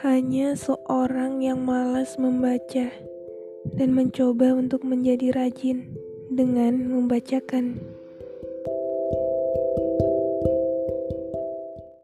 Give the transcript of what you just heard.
hanya seorang yang malas membaca dan mencoba untuk menjadi rajin dengan membacakan.